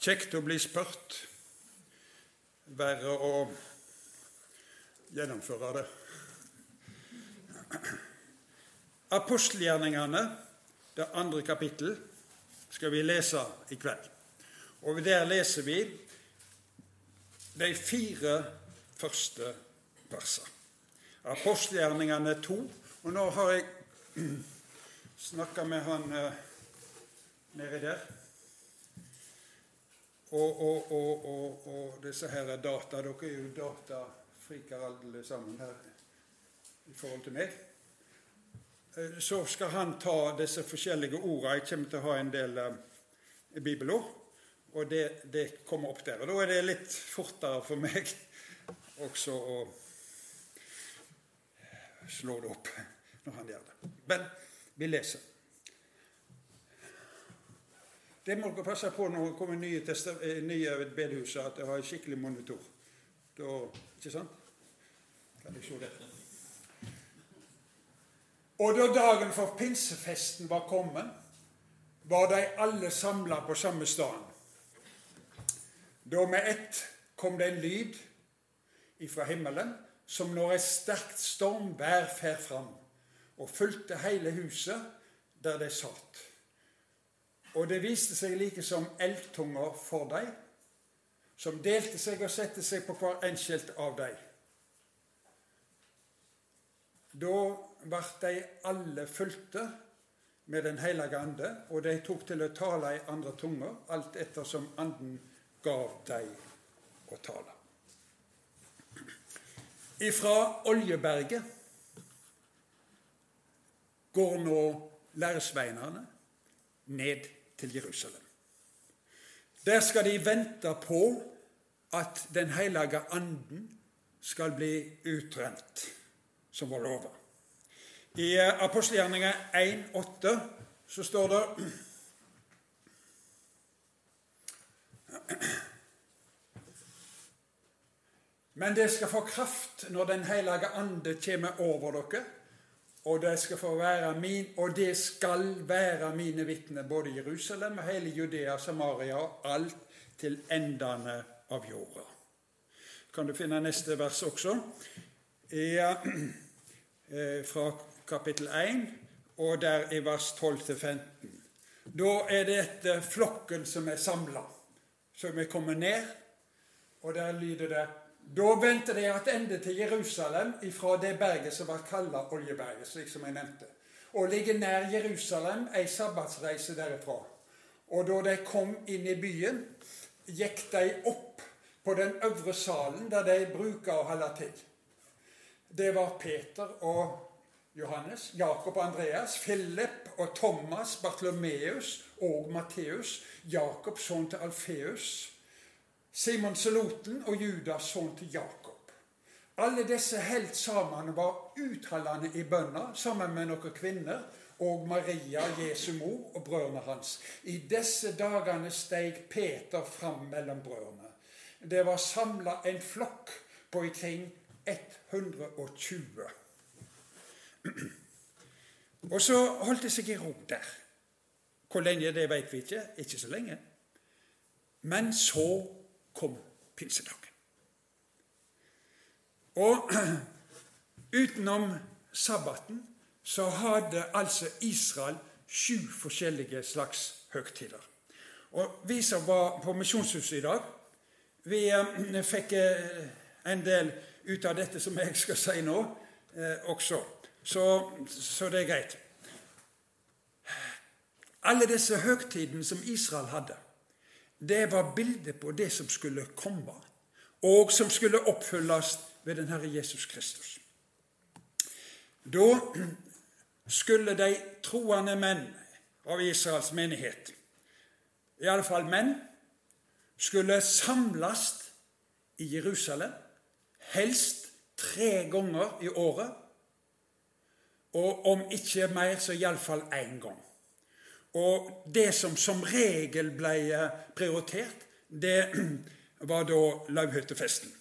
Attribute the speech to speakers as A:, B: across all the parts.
A: Kjekt å bli spurt. Verre å gjennomføre det. Apostelgjerningene, det andre kapittel, skal vi lese i kveld. Og der leser vi de fire første versene. Apostelgjerningene to. Og nå har jeg snakka med han eh, nedi der. Og, og, og, og, disse her data Dere er jo datafriker alle sammen her i forhold til meg. Eh, så skal han ta disse forskjellige ordene. Jeg kommer til å ha en del eh, bibelord. Og det, det, kommer opp der. Og da er det litt fortere for meg også å slå det opp når han gjør det. Men vi leser. Det må dere passe på når det kommer nye, tester, nye bedehuset, at det har skikkelig monitor. Da, ikke sant? Kan jeg se det? Og da dagen for pinsefesten var kommet, var de alle samla på samme sted. Da med ett kom det en lyd ifra himmelen, som når et sterkt stormvær fer fram, og fulgte hele huset der de satt. Og det viste seg like som eldtunger for dem, som delte seg og satte seg på hver enkelt av dem. Da ble de alle fulgte med Den hellige ande, og de tok til å tale i andre tunger, alt etter som Anden gav dem å tale. Ifra Oljeberget går nå læresveinerne ned til Jerusalem. Der skal de vente på at Den hellige anden skal bli utrent, som var lova. I apostelgjerninga 1,8 så står det Men det skal få kraft når Den hellige ande kommer over dere og det skal få være min, og det skal være mine vitner, både Jerusalem og hele Judea, Samaria og alt til endene av jorda. Kan du finne neste vers også? Ja, eh, fra kapittel 1 og der i vers 12-15. Da er dette flokken som er samla, som er kommet ned, og der lyder det da vendte de tilbake til Jerusalem fra det berget som var kalla Oljeberget, slik som jeg nevnte, og ligger nær Jerusalem, ei sabbatsreise derifra. Og da de kom inn i byen, gikk de opp på den øvre salen der de bruker å holde til. Det var Peter og Johannes, Jakob og Andreas, Philip og Thomas, Bartlomeus og Matteus, Jakob sønn til Alfeus, Simon Seloten og Judas sønn til Jakob. Alle disse helt sammen var utholdende i bønna sammen med noen kvinner og Maria, Jesu mor, og brødrene hans. I disse dagene steg Peter fram mellom brødrene. Det var samla en flokk på omkring 120. Og så holdt det seg i ro der. Hvor lenge, det vet vi ikke. Ikke så lenge. Men så kom pinsedagen. Og utenom sabbaten så hadde altså Israel sju forskjellige slags høgtider. Og Vi som var på Misjonshuset i dag, vi eh, fikk eh, en del ut av dette som jeg skal si nå, eh, også. Så, så det er greit. Alle disse høgtidene som Israel hadde, det var bildet på det som skulle komme, og som skulle oppfylles ved den Herre Jesus Kristus. Da skulle de troende menn av Israels menighet, i alle fall menn, skulle samles i Jerusalem, helst tre ganger i året, og om ikke mer, så iallfall én gang. Og det som som regel ble eh, prioritert, det var da lauvhyttefesten.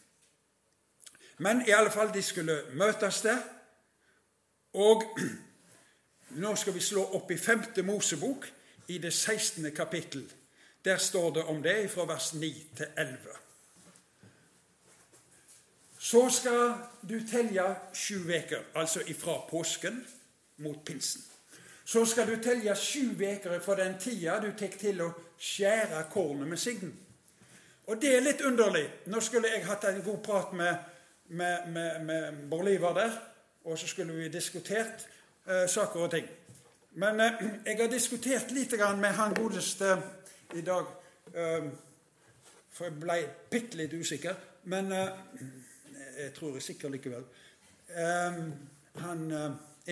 A: Men i alle fall, de skulle møtes der. Og nå skal vi slå opp i femte Mosebok, i det 16. kapittel. Der står det om det fra vers 9 til 11. Så skal du telle sju uker, altså ifra påsken mot pinsen. Så skal du telle sju uker fra den tida du tar til å skjære kornet med sigden. Og det er litt underlig. Nå skulle jeg hatt en god prat med, med, med, med Borliver der, og så skulle vi diskutert eh, saker og ting. Men eh, jeg har diskutert litt med han godeste i dag, eh, for jeg ble bitte litt usikker. Men eh, jeg tror jeg er sikker likevel. Eh, han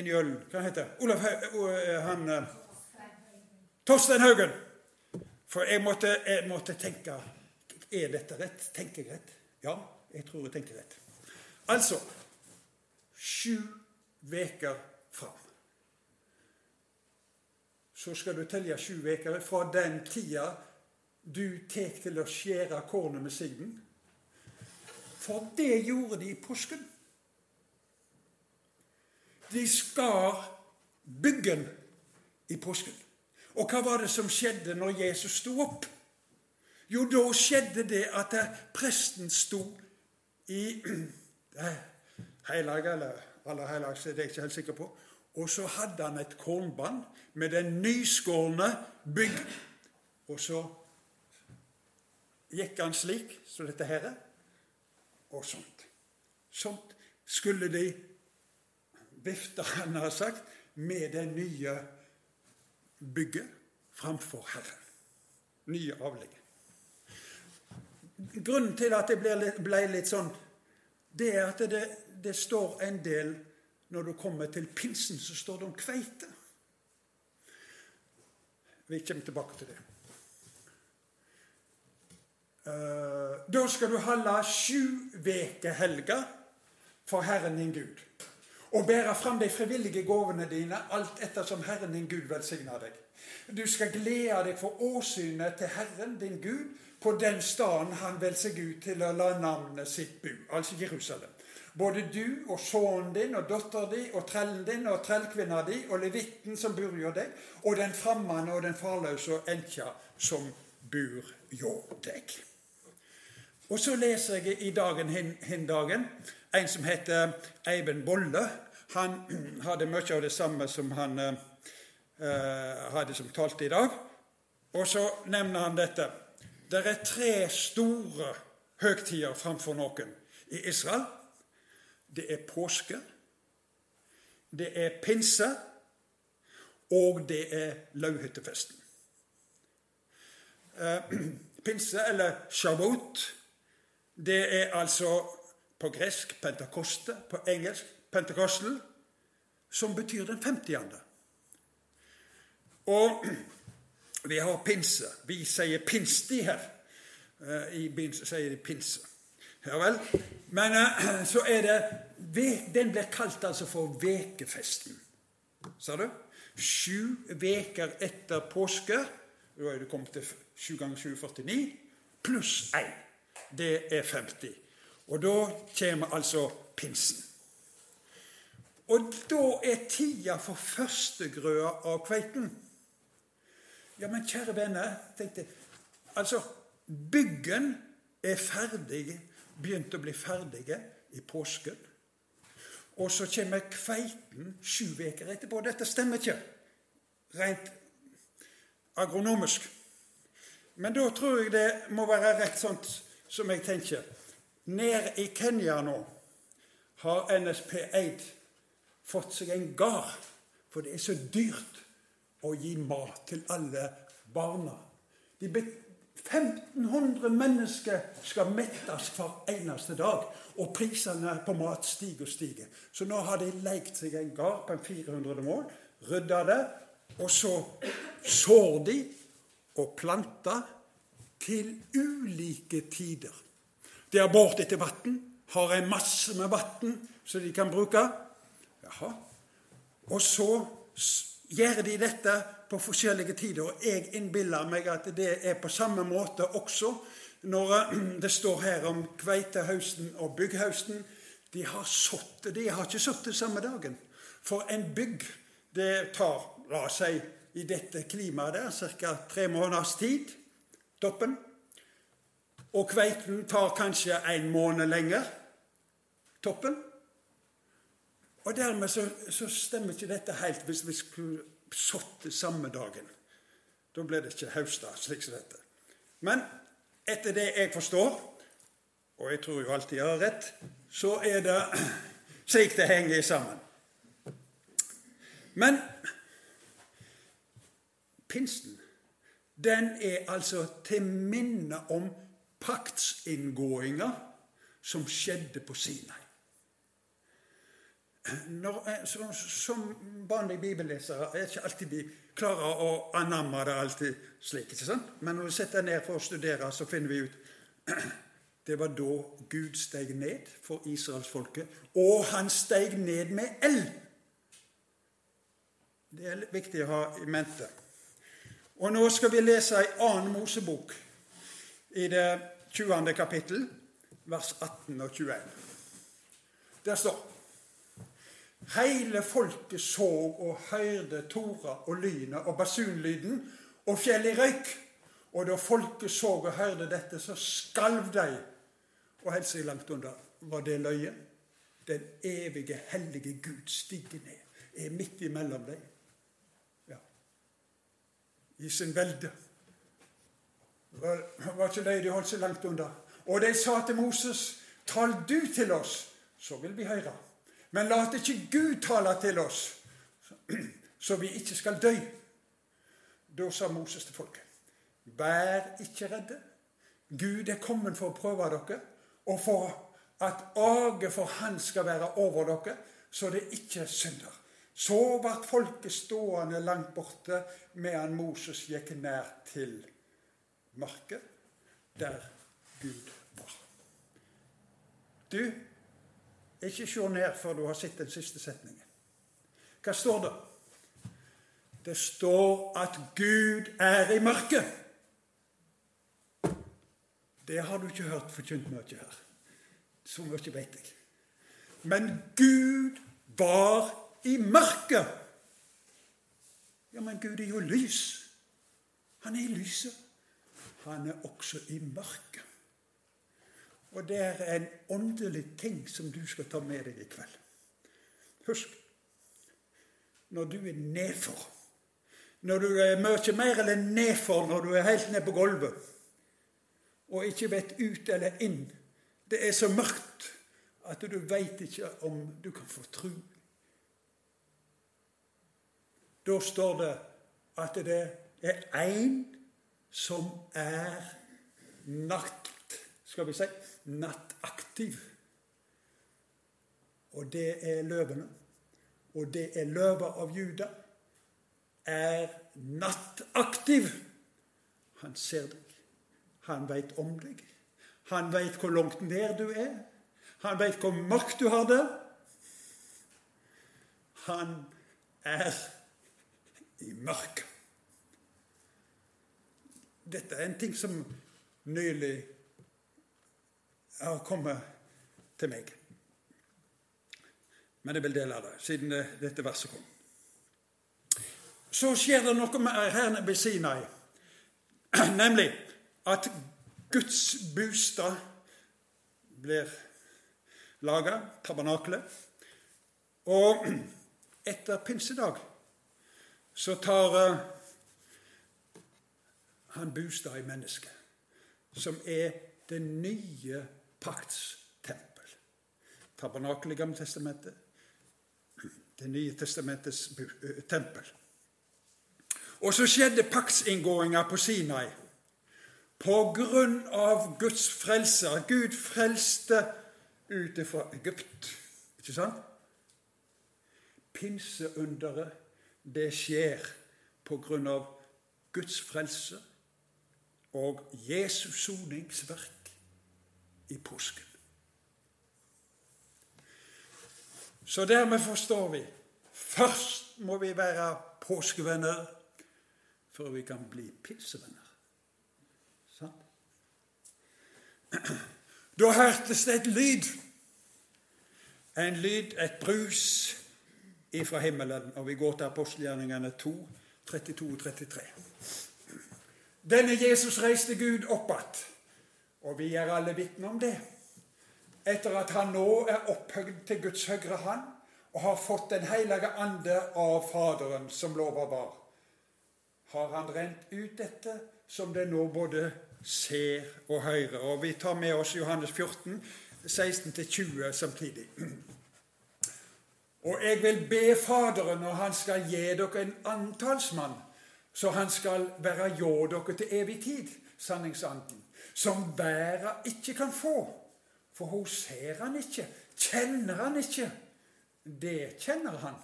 A: eh, i ølen Hva heter? Olav han Torstein Haugen. For jeg måtte, jeg måtte tenke Er dette rett? Tenker jeg rett? Ja, jeg tror jeg tenker rett. Altså sju uker fram. Så skal du telle sju uker fra den tida du tar til å skjære kornet med sigden. For det gjorde de i påsken. De skar byggen i påsken. Og hva var det som skjedde når Jesus sto opp? Jo, da skjedde det at presten sto i hellige, eller aller helligste, det er jeg ikke helt sikker på. Og så hadde han et kornbånd med den nyskårne bygg. Og så gikk han slik som så dette her, og sånt. Sånt skulle de vifte, han har sagt, med det nye bygget framfor Herren. Nye avlegget. Grunnen til at det ble, litt sånn, det er at det, det står en del Når du kommer til pinsen, så står det om kveite. Vi kommer tilbake til det. Eh, da skal du holde sju veker helga for Herren din Gud. Og bære fram de frivillige gavene dine alt ettersom Herren din Gud velsigner deg. Du skal glede deg for åsynet til Herren din Gud på den staden han velger ut til å la navnet sitt bu, altså Jerusalem. Både du og sønnen din og datteren din og trellen din og trellkvinna di og levitten som bor hjå deg, og den fremmede og den farløse og enkja som bor hjå deg. Og så leser jeg i dagen hin dagen en som heter Eivind Bolle. Han hadde mye av det samme som han eh, hadde som talt i dag. Og så nevner han dette. Det er tre store høgtider framfor noen i Israel. Det er påske, det er pinse, og det er lauvhyttefesten. Eh, pinse, eller shabot, det er altså på gresk pentakoste, på engelsk pentakostel, som betyr den 50. Og vi har pinse. Vi sier pinsti her. Eh, I begynnelsen sier de pinse. Ja vel. Men uh, så er det Den blir kalt altså for vekefesten. Sa du? Sju veker etter påske. Da er du kommet til sju ganger 7 49. Pluss 1. Det er 50. Og da kommer altså pinsen. Og da er tida for førstegrøa av kveiten. Ja, men kjære venner, tenkte jeg Altså, byggen er ferdig begynt å bli ferdige i påsken. Og så kommer kveiten sju uker etterpå. Dette stemmer ikke rent agronomisk. Men da tror jeg det må være rett sånn som jeg tenker. Nede i Kenya nå har NSP Eid fått seg en gard. For det er så dyrt å gi mat til alle barna. De 1500 mennesker skal mettes hver eneste dag. Og prisene på mat stiger og stiger. Så nå har de lekt seg en gard på en 400 mål, rydda det, og så sår de og planter til ulike tider. De har båret etter vann, har en masse med vann som de kan bruke. Jaha. Og så gjør de dette på forskjellige tider. Og jeg innbiller meg at det er på samme måte også når eh, det står her om kveitehausten og bygghausten. De har sått, De har ikke sådd det samme dagen. For en bygg det tar, la oss si, i dette klimaet der ca. tre måneders tid. toppen. Og kveiten tar kanskje en måned lenger. Toppen. Og dermed så, så stemmer ikke dette helt hvis vi skulle sådd samme dagen. Da blir det ikke høsta slik som dette. Men etter det jeg forstår, og jeg tror jo alltid jeg har rett, så er det slik det henger sammen. Men pinsten, den er altså til minne om paktsinngåinga som skjedde på Sinai. Når, eh, som, som vanlige bibellesere er ikke alltid vi klarer å anamme det alltid slik. ikke sant? Men når vi setter ned for å studere, så finner vi ut Det var da Gud steg ned for israelsfolket, og han steg ned med eld. Det er viktig å ha i mente. Og nå skal vi lese ei annen Mosebok, i det 20. kapittel, vers 18 og 21. Der står Hele folket så og hørte tora og lynet og basunlyden og fjellet i røyk. Og da folket så og hørte dette, så skalv de. Og helt seg langt under var det løye. Den evige, hellige Gud stiger ned, er midt imellom dem. Ja. I sin velde. Var, var ikke de de holdt seg langt unna? Og de sa til Moses, tal du til oss, så vil vi høre. Men la ikke Gud tale til oss, så vi ikke skal dø. Da sa Moses til folket, vær ikke redde. Gud er kommet for å prøve dere, og for at aget for Han skal være over dere, så det ikke synder. Så ble folket stående langt borte medan Moses gikk nær til marken der Gud var. Du, ikke se ned før du har sett den siste setningen. Hva står det? Det står at Gud er i mørket. Det har du ikke hørt forkynt mye her. Så mye vet jeg. Men Gud var i mørket. Ja, men Gud er jo lys. Han er i lyset. Han er også i mørket. Og det er en åndelig ting som du skal ta med deg i kveld. Husk når du er nedfor Når du er mye mer eller nedfor når du er helt ned på gulvet og ikke vet ut eller inn Det er så mørkt at du veit ikke om du kan få tru. Da står det at det er én som er natt, skal vi si nattaktiv. Og det er løvene. Og det er løva av Juda. Er nattaktiv. Han ser deg. Han veit om deg. Han veit hvor langt ned du er. Han veit hvor mørkt du har det. Han er i mørket. Dette er en ting som nylig har kommet til meg. Men jeg vil dele det, siden det, dette verset kom. Så skjer det noe mer her ved Sinai, nemlig at Guds bostad blir laga, tabernaklet. Og etter pinsedag så tar uh, han bostad i mennesket, som er det nye pakts tempel. Tabernakel i Gamle testamentet, Det nye testamentets tempel. Og så skjedde paktsinngåinga på Sinai på grunn av Guds frelse. Gud frelste ut fra Egypt. Ikke sant? Pinseunderet, det skjer på grunn av Guds frelse og Jesus soningsverk i påsken. Så dermed forstår vi først må vi være påskevenner før vi kan bli pinsevenner. Sant? Da hørtes det et lyd. En lyd, et brus ifra himmelen. Og vi går til apostelgjerningene 2, 32 og 33. Denne Jesus reiste Gud opp igjen, og vi er alle vitner om det. Etter at han nå er opphøyd til Guds høyre hand og har fått Den hellige ande av Faderen, som lova var, har han rent ut dette som det nå både ser og hører. Og vi tar med oss Johannes 14, 16-20 samtidig. Og jeg vil be Faderen når han skal gi dere en antallsmann, så han skal være hjå dere til evig tid, sanningsanden, som verda ikke kan få. For hun ser han ikke, kjenner han ikke. Det kjenner han.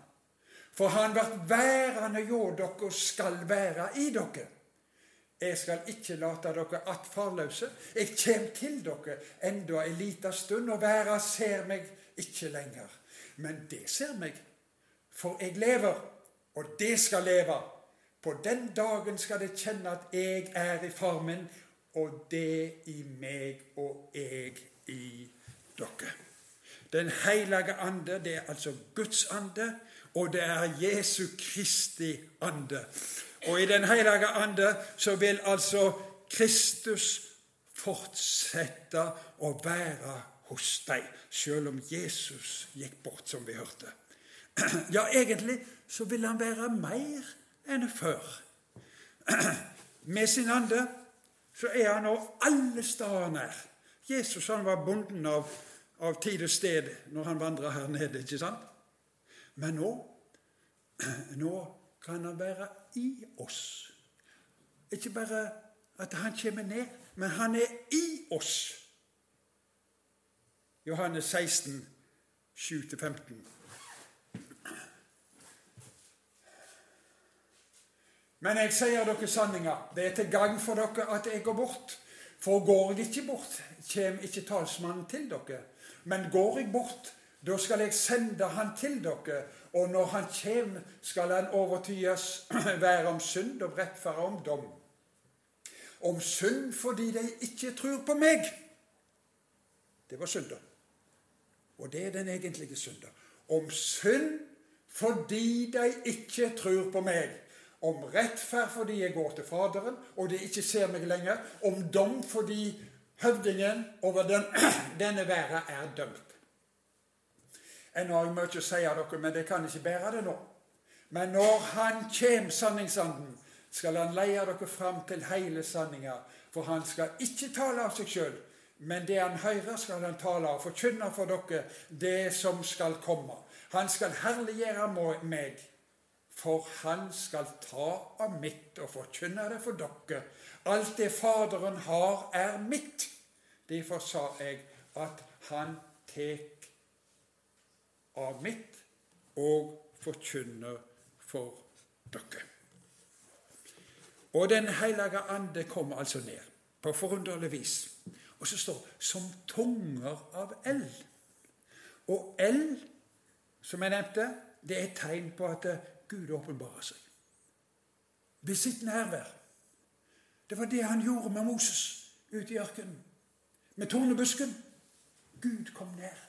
A: For han blir værende hjå dere og skal være i dere. Jeg skal ikke late dere attfarløse. Jeg kjem til dere enda ei lita stund, og verda ser meg ikke lenger. Men det ser meg, for jeg lever, og det skal leve. På den dagen skal det kjenne at jeg er i far min, og det i meg og jeg i dere. Den hellige ande, det er altså Guds ande, og det er Jesu Kristi ande. Og i Den hellige ande så vil altså Kristus fortsette å være hos deg, selv om Jesus gikk bort, som vi hørte. Ja, egentlig så vil han være mer enn før. Med sin ande så er han nå alle steder nær. Jesus han var bonden av, av tid og sted når han vandra her nede, ikke sant? Men nå, nå kan han være i oss. Ikke bare at han kommer ned, men han er i oss. Johannes 16, 7-15. Men jeg sier dere sanninga. Det er til gagn for dere at jeg går bort. For går jeg ikke bort, kommer ikke talsmannen til dere. Men går jeg bort, da skal jeg sende han til dere, og når han kommer, skal han overtyes være om synd og rettferd om dom. Om synd fordi de ikke tror på meg. Det var synder. Og det er den egentlige synder. Om synd fordi de ikke tror på meg. Om rettferd fordi jeg går til Faderen og de ikke ser meg lenger. Om dom fordi høvdingen over den, denne verden er dømt. Ennå har jeg mye å si av dere, men det kan ikke bære det nå. Men når Han kjem, sanningsanden, skal Han leie dere fram til hele sanninga. For Han skal ikke tale av seg sjøl, men det Han hører, skal Han tale og forkynne for dere det som skal komme. Han skal herliggjøre meg, for Han skal ta av mitt og forkynne det for dere. Alt det Faderen har, er mitt. Derfor sa jeg at Han tek av mitt og forkynner for dere. Og Den hellige ande kommer altså ned på forunderlig vis. Og så står 'som tunger av eld'. Og eld, som jeg nevnte, det er et tegn på at Gud åpenbarer seg. Ved sitt nærvær. Det var det han gjorde med Moses ute i ørkenen. Med tornebusken. Gud kom ned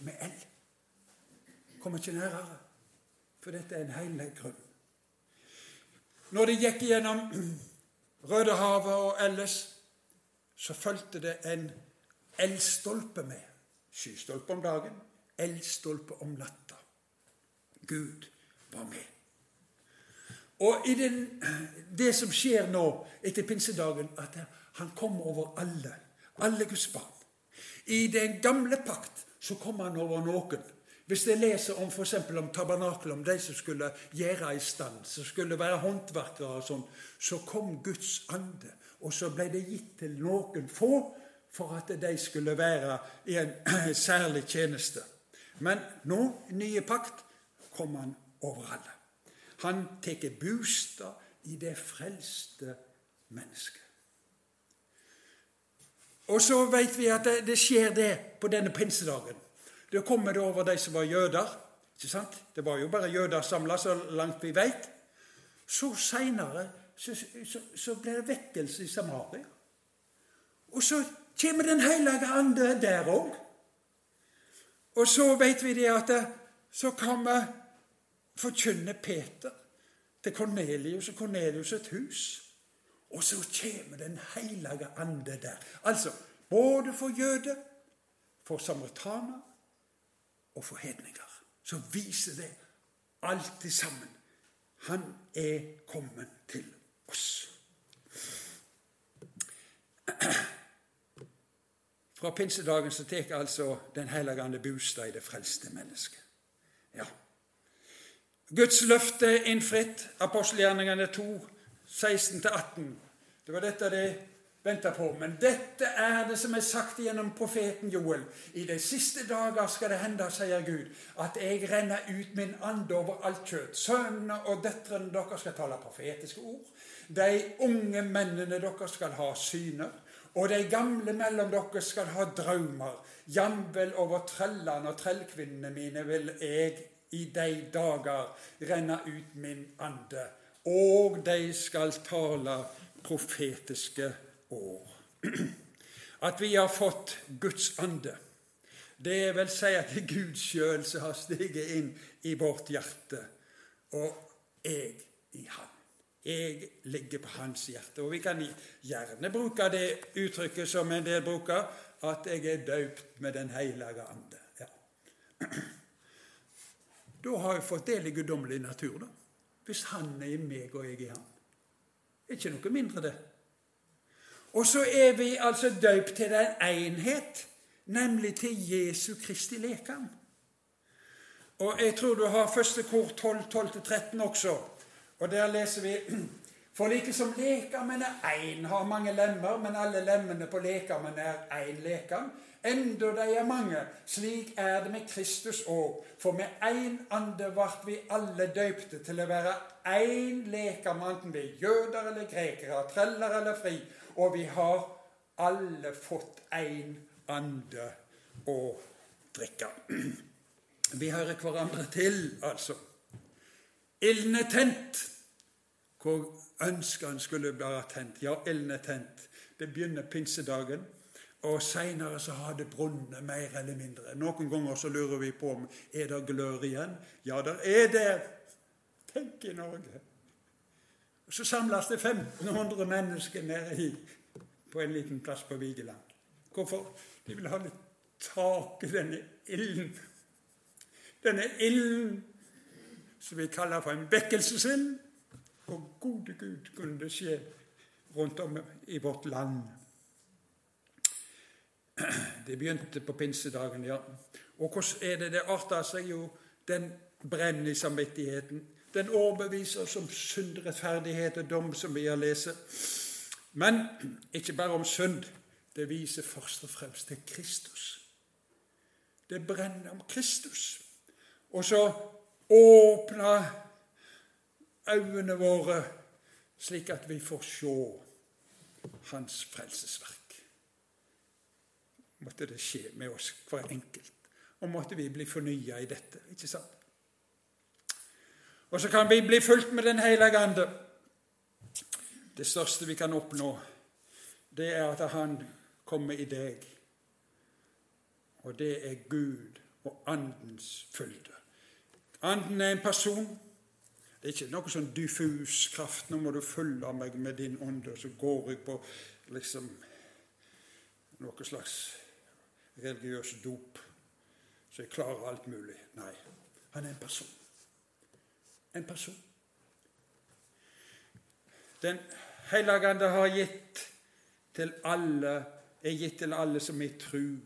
A: med eld kommer ikke nærere. For dette er en hellig grunn. Når de gikk gjennom Rødehavet og ellers, så fulgte det en eldstolpe med. Skystolpe om dagen, eldstolpe om natta. Gud var med. Og i den, det som skjer nå etter pinsedagen, at han kommer over alle. Alle Guds barn. I den gamle pakt så kom han over noen. Hvis jeg leser om f.eks. om tabernakelet, om de som skulle gjøre i stand, som skulle være håndverkere og sånn, så kom Guds ande, og så ble det gitt til noen få for at de skulle være i en særlig tjeneste. Men nå, nye pakt, kom han over alle. Han tar bostad i det frelste mennesket. Og så vet vi at det, det skjer det på denne pinsedagen. Da kommer det over de som var jøder. ikke sant? Det var jo bare jøder samla, så langt vi vet. Så seinere så, så, så, blir det vekkelse i Samaria. Og så kommer Den hellige ande der òg. Og så vet vi det at det, så kommer forkynne Peter til Kornelius og Kornelius et hus. Og så kommer Den hellige ande der. Altså både for jøder, for samaritaner og for hedninger. Så viser det alt sammen. Han er kommet til oss. Fra pinsedagen så tar altså Den hellige ande bostad i det frelste mennesket. Guds løfte er innfridd. Apostelgjerningene 2, 16-18. Det var dette de venta på. Men dette er det som er sagt gjennom profeten Joel. I de siste dager skal det hende, sier Gud, at jeg renner ut min ande over alt kjøtt. Sønnene og døtrene deres skal tale profetiske ord. De unge mennene deres skal ha syner. Og de gamle mellom dere skal ha drømmer. Jamvel over trellene og trellkvinnene mine vil jeg i de dager renne ut min ande. Og de skal tale profetiske ord. At vi har fått Guds ande, det vil si at det er Gud sjøl som har steget inn i vårt hjerte, og jeg i Han. Jeg ligger på hans hjerte. Og vi kan gjerne bruke det uttrykket som en del bruker, at jeg er døpt med Den hellige ande. Ja. Da har jeg fått del i guddommelig natur, da. Hvis han er i meg og jeg i er ikke noe mindre, det. Og så er vi altså døpt til den enhet, nemlig til Jesu Kristi lekam. Og jeg tror du har første kor 12, 12-13 også. Og der leser vi For like som lekamen er én, har mange lemmer, men alle lemmene på lekamen er én lekam. Enda de er mange, slik er det med Kristus òg. For med én ande ble vi alle døypte til å være én lekam, enten vi er jøder eller grekere, treller eller fri. Og vi har alle fått én ande å drikke. Vi hører hverandre til, altså. Ilden er tent. Hvor ønskene skulle være tent? Ja, ilden er tent. Det begynner pinsedagen. Og seinere så har det brunnet mer eller mindre. Noen ganger så lurer vi på om er det glør igjen. Ja, der er det. Tenk i Norge. Så samles det 1500 mennesker nede i, på en liten plass på Vigeland. Hvorfor? De vil ha litt tak i denne ilden. Denne ilden som vi kaller for en vekkelsesild. Og gode Gud kunne det skje rundt om i vårt land. Det begynte på pinsedagen, ja. Og hvordan er det det arter seg? Jo, den brenner i samvittigheten. Den overbeviser oss om synd, rettferdighet og dom, som vi har lest. Men ikke bare om synd. Det viser først og fremst til Kristus. Det brenner om Kristus. Og så åpna øynene våre, slik at vi får se Hans frelsesverk. Måtte det skje med oss hver enkelt, og måtte vi bli fornya i dette. ikke sant? Og så kan vi bli fulgt med Den hellige ande. Det største vi kan oppnå, det er at Han kommer i deg. Og det er Gud og Andens fylde. Anden er en person. Det er ikke noe sånn diffus kraft. 'Nå må du følge meg med din ånde.' Og så går jeg på liksom noe slags religiøs dop, så jeg klarer alt mulig. Nei, han er en person. En person. Den hellige ande har gitt til alle, er gitt til alle som i tru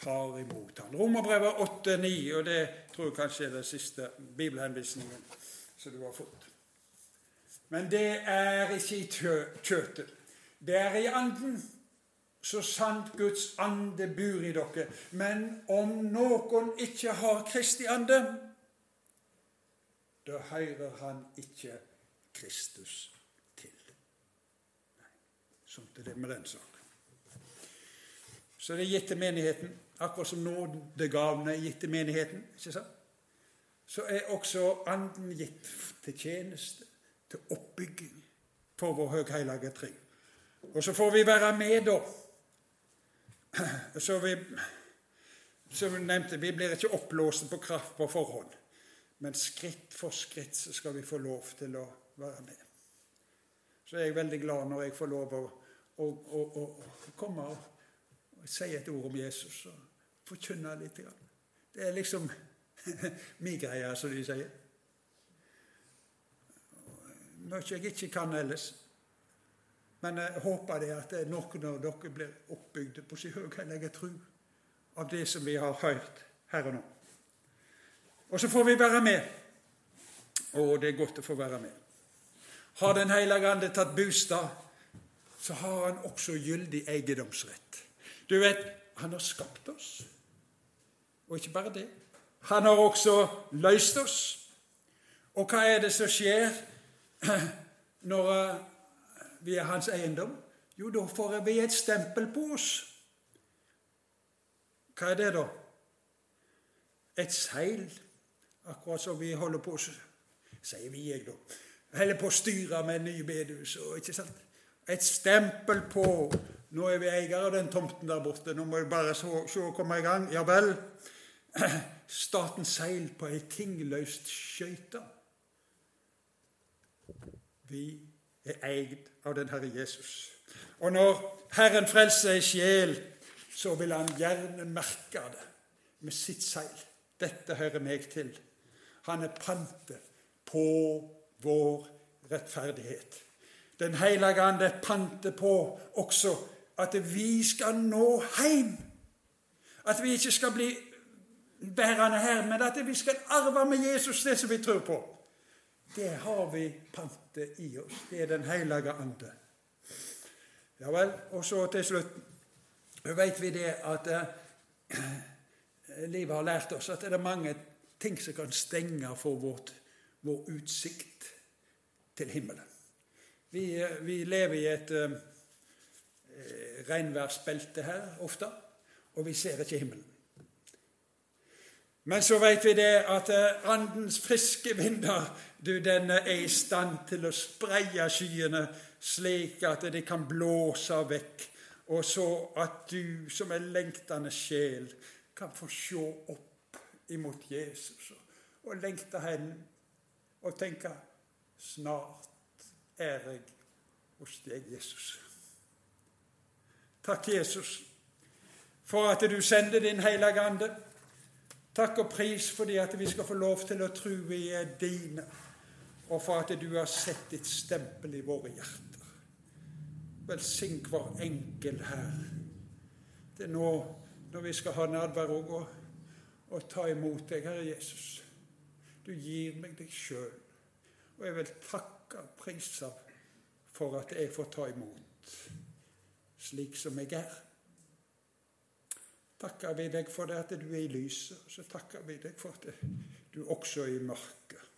A: tar imot ham. Romerbrevet 8-9, og det tror jeg kanskje er den siste bibelhenvisningen som du har fått. Men det er ikke i kjøtet. Det er i anden. Så sant Guds ande bor i dere. Men om noen ikke har Kristi ande, da hører han ikke Kristus til. Sånn er det med den saken. Så det er gitt til menigheten, akkurat som nådegavene er gitt til menigheten. ikke sant? Så er også Anden gitt til tjeneste, til oppbygging for vår høghellige tre. Og så får vi være med, da. Så vi, som vi nevnte, vi blir ikke oppblåst på kraft på forhånd. Men skritt for skritt så skal vi få lov til å være med. så er jeg veldig glad når jeg får lov å, å, å, å komme og si et ord om Jesus og forkynne litt. Det er liksom min greie, som de sier. Mye jeg ikke kan ellers. Men jeg håper det at noen av dere blir oppbygde på sin høyhellige tro av det som vi har hørt her og nå. Og så får vi være med. Og det er godt å få være med. Har Den hellige ande tatt bostad, så har han også gyldig eiendomsrett. Du vet, han har skapt oss. Og ikke bare det. Han har også løst oss. Og hva er det som skjer når eh, vi er hans eiendom? Jo, da får vi et stempel på oss. Hva er det, da? Et seil. Akkurat som vi holder på Sier vi, jeg, da. Holder på å styre med nye bedehus. ikke sant? Et stempel på Nå er vi eier av den tomten der borte. Nå må vi bare se å komme i gang. Ja vel. Statens seil på ei tingløst skøyte. Vi er eid av den Herre Jesus. Og når Herren frelser ei sjel, så vil han gjerne merke det med sitt seil. Dette hører meg til. Han er pantet på vår rettferdighet. Den hellige ande panter på også at vi skal nå hjem. At vi ikke skal bli bærende her, men at vi skal arve med Jesus det som vi tror på. Det har vi pantet i oss. Det er Den hellige ande. Ja vel. Og så til slutt vet vi det at eh, livet har lært oss at det er mange ting som kan stenge for vårt, vår utsikt til himmelen. Vi, eh, vi lever i et eh, regnværsbelte her ofte, og vi ser ikke himmelen. Men så vet vi det at eh, andens friske vinder du, den er i stand til å spreie skyene slik at de kan blåse vekk, og så at du som er lengtende sjel kan få se opp imot Jesus og lengte hen og tenke snart er jeg hos deg, Jesus. Takk, Jesus, for at du sender din Hellige Ande. Takk og pris fordi at vi skal få lov til å tro vi er dine, og for at du har sett ditt stempel i våre hjerter. Velsign hver enkel her. Det er nå når vi skal ha nadvær òg, og ta imot deg, Herre Jesus. Du gir meg deg sjøl, og jeg vil takke og prise for at jeg får ta imot slik som jeg er. Takker vi deg for det at du er i lyset, så takker vi deg for at du også er i mørket.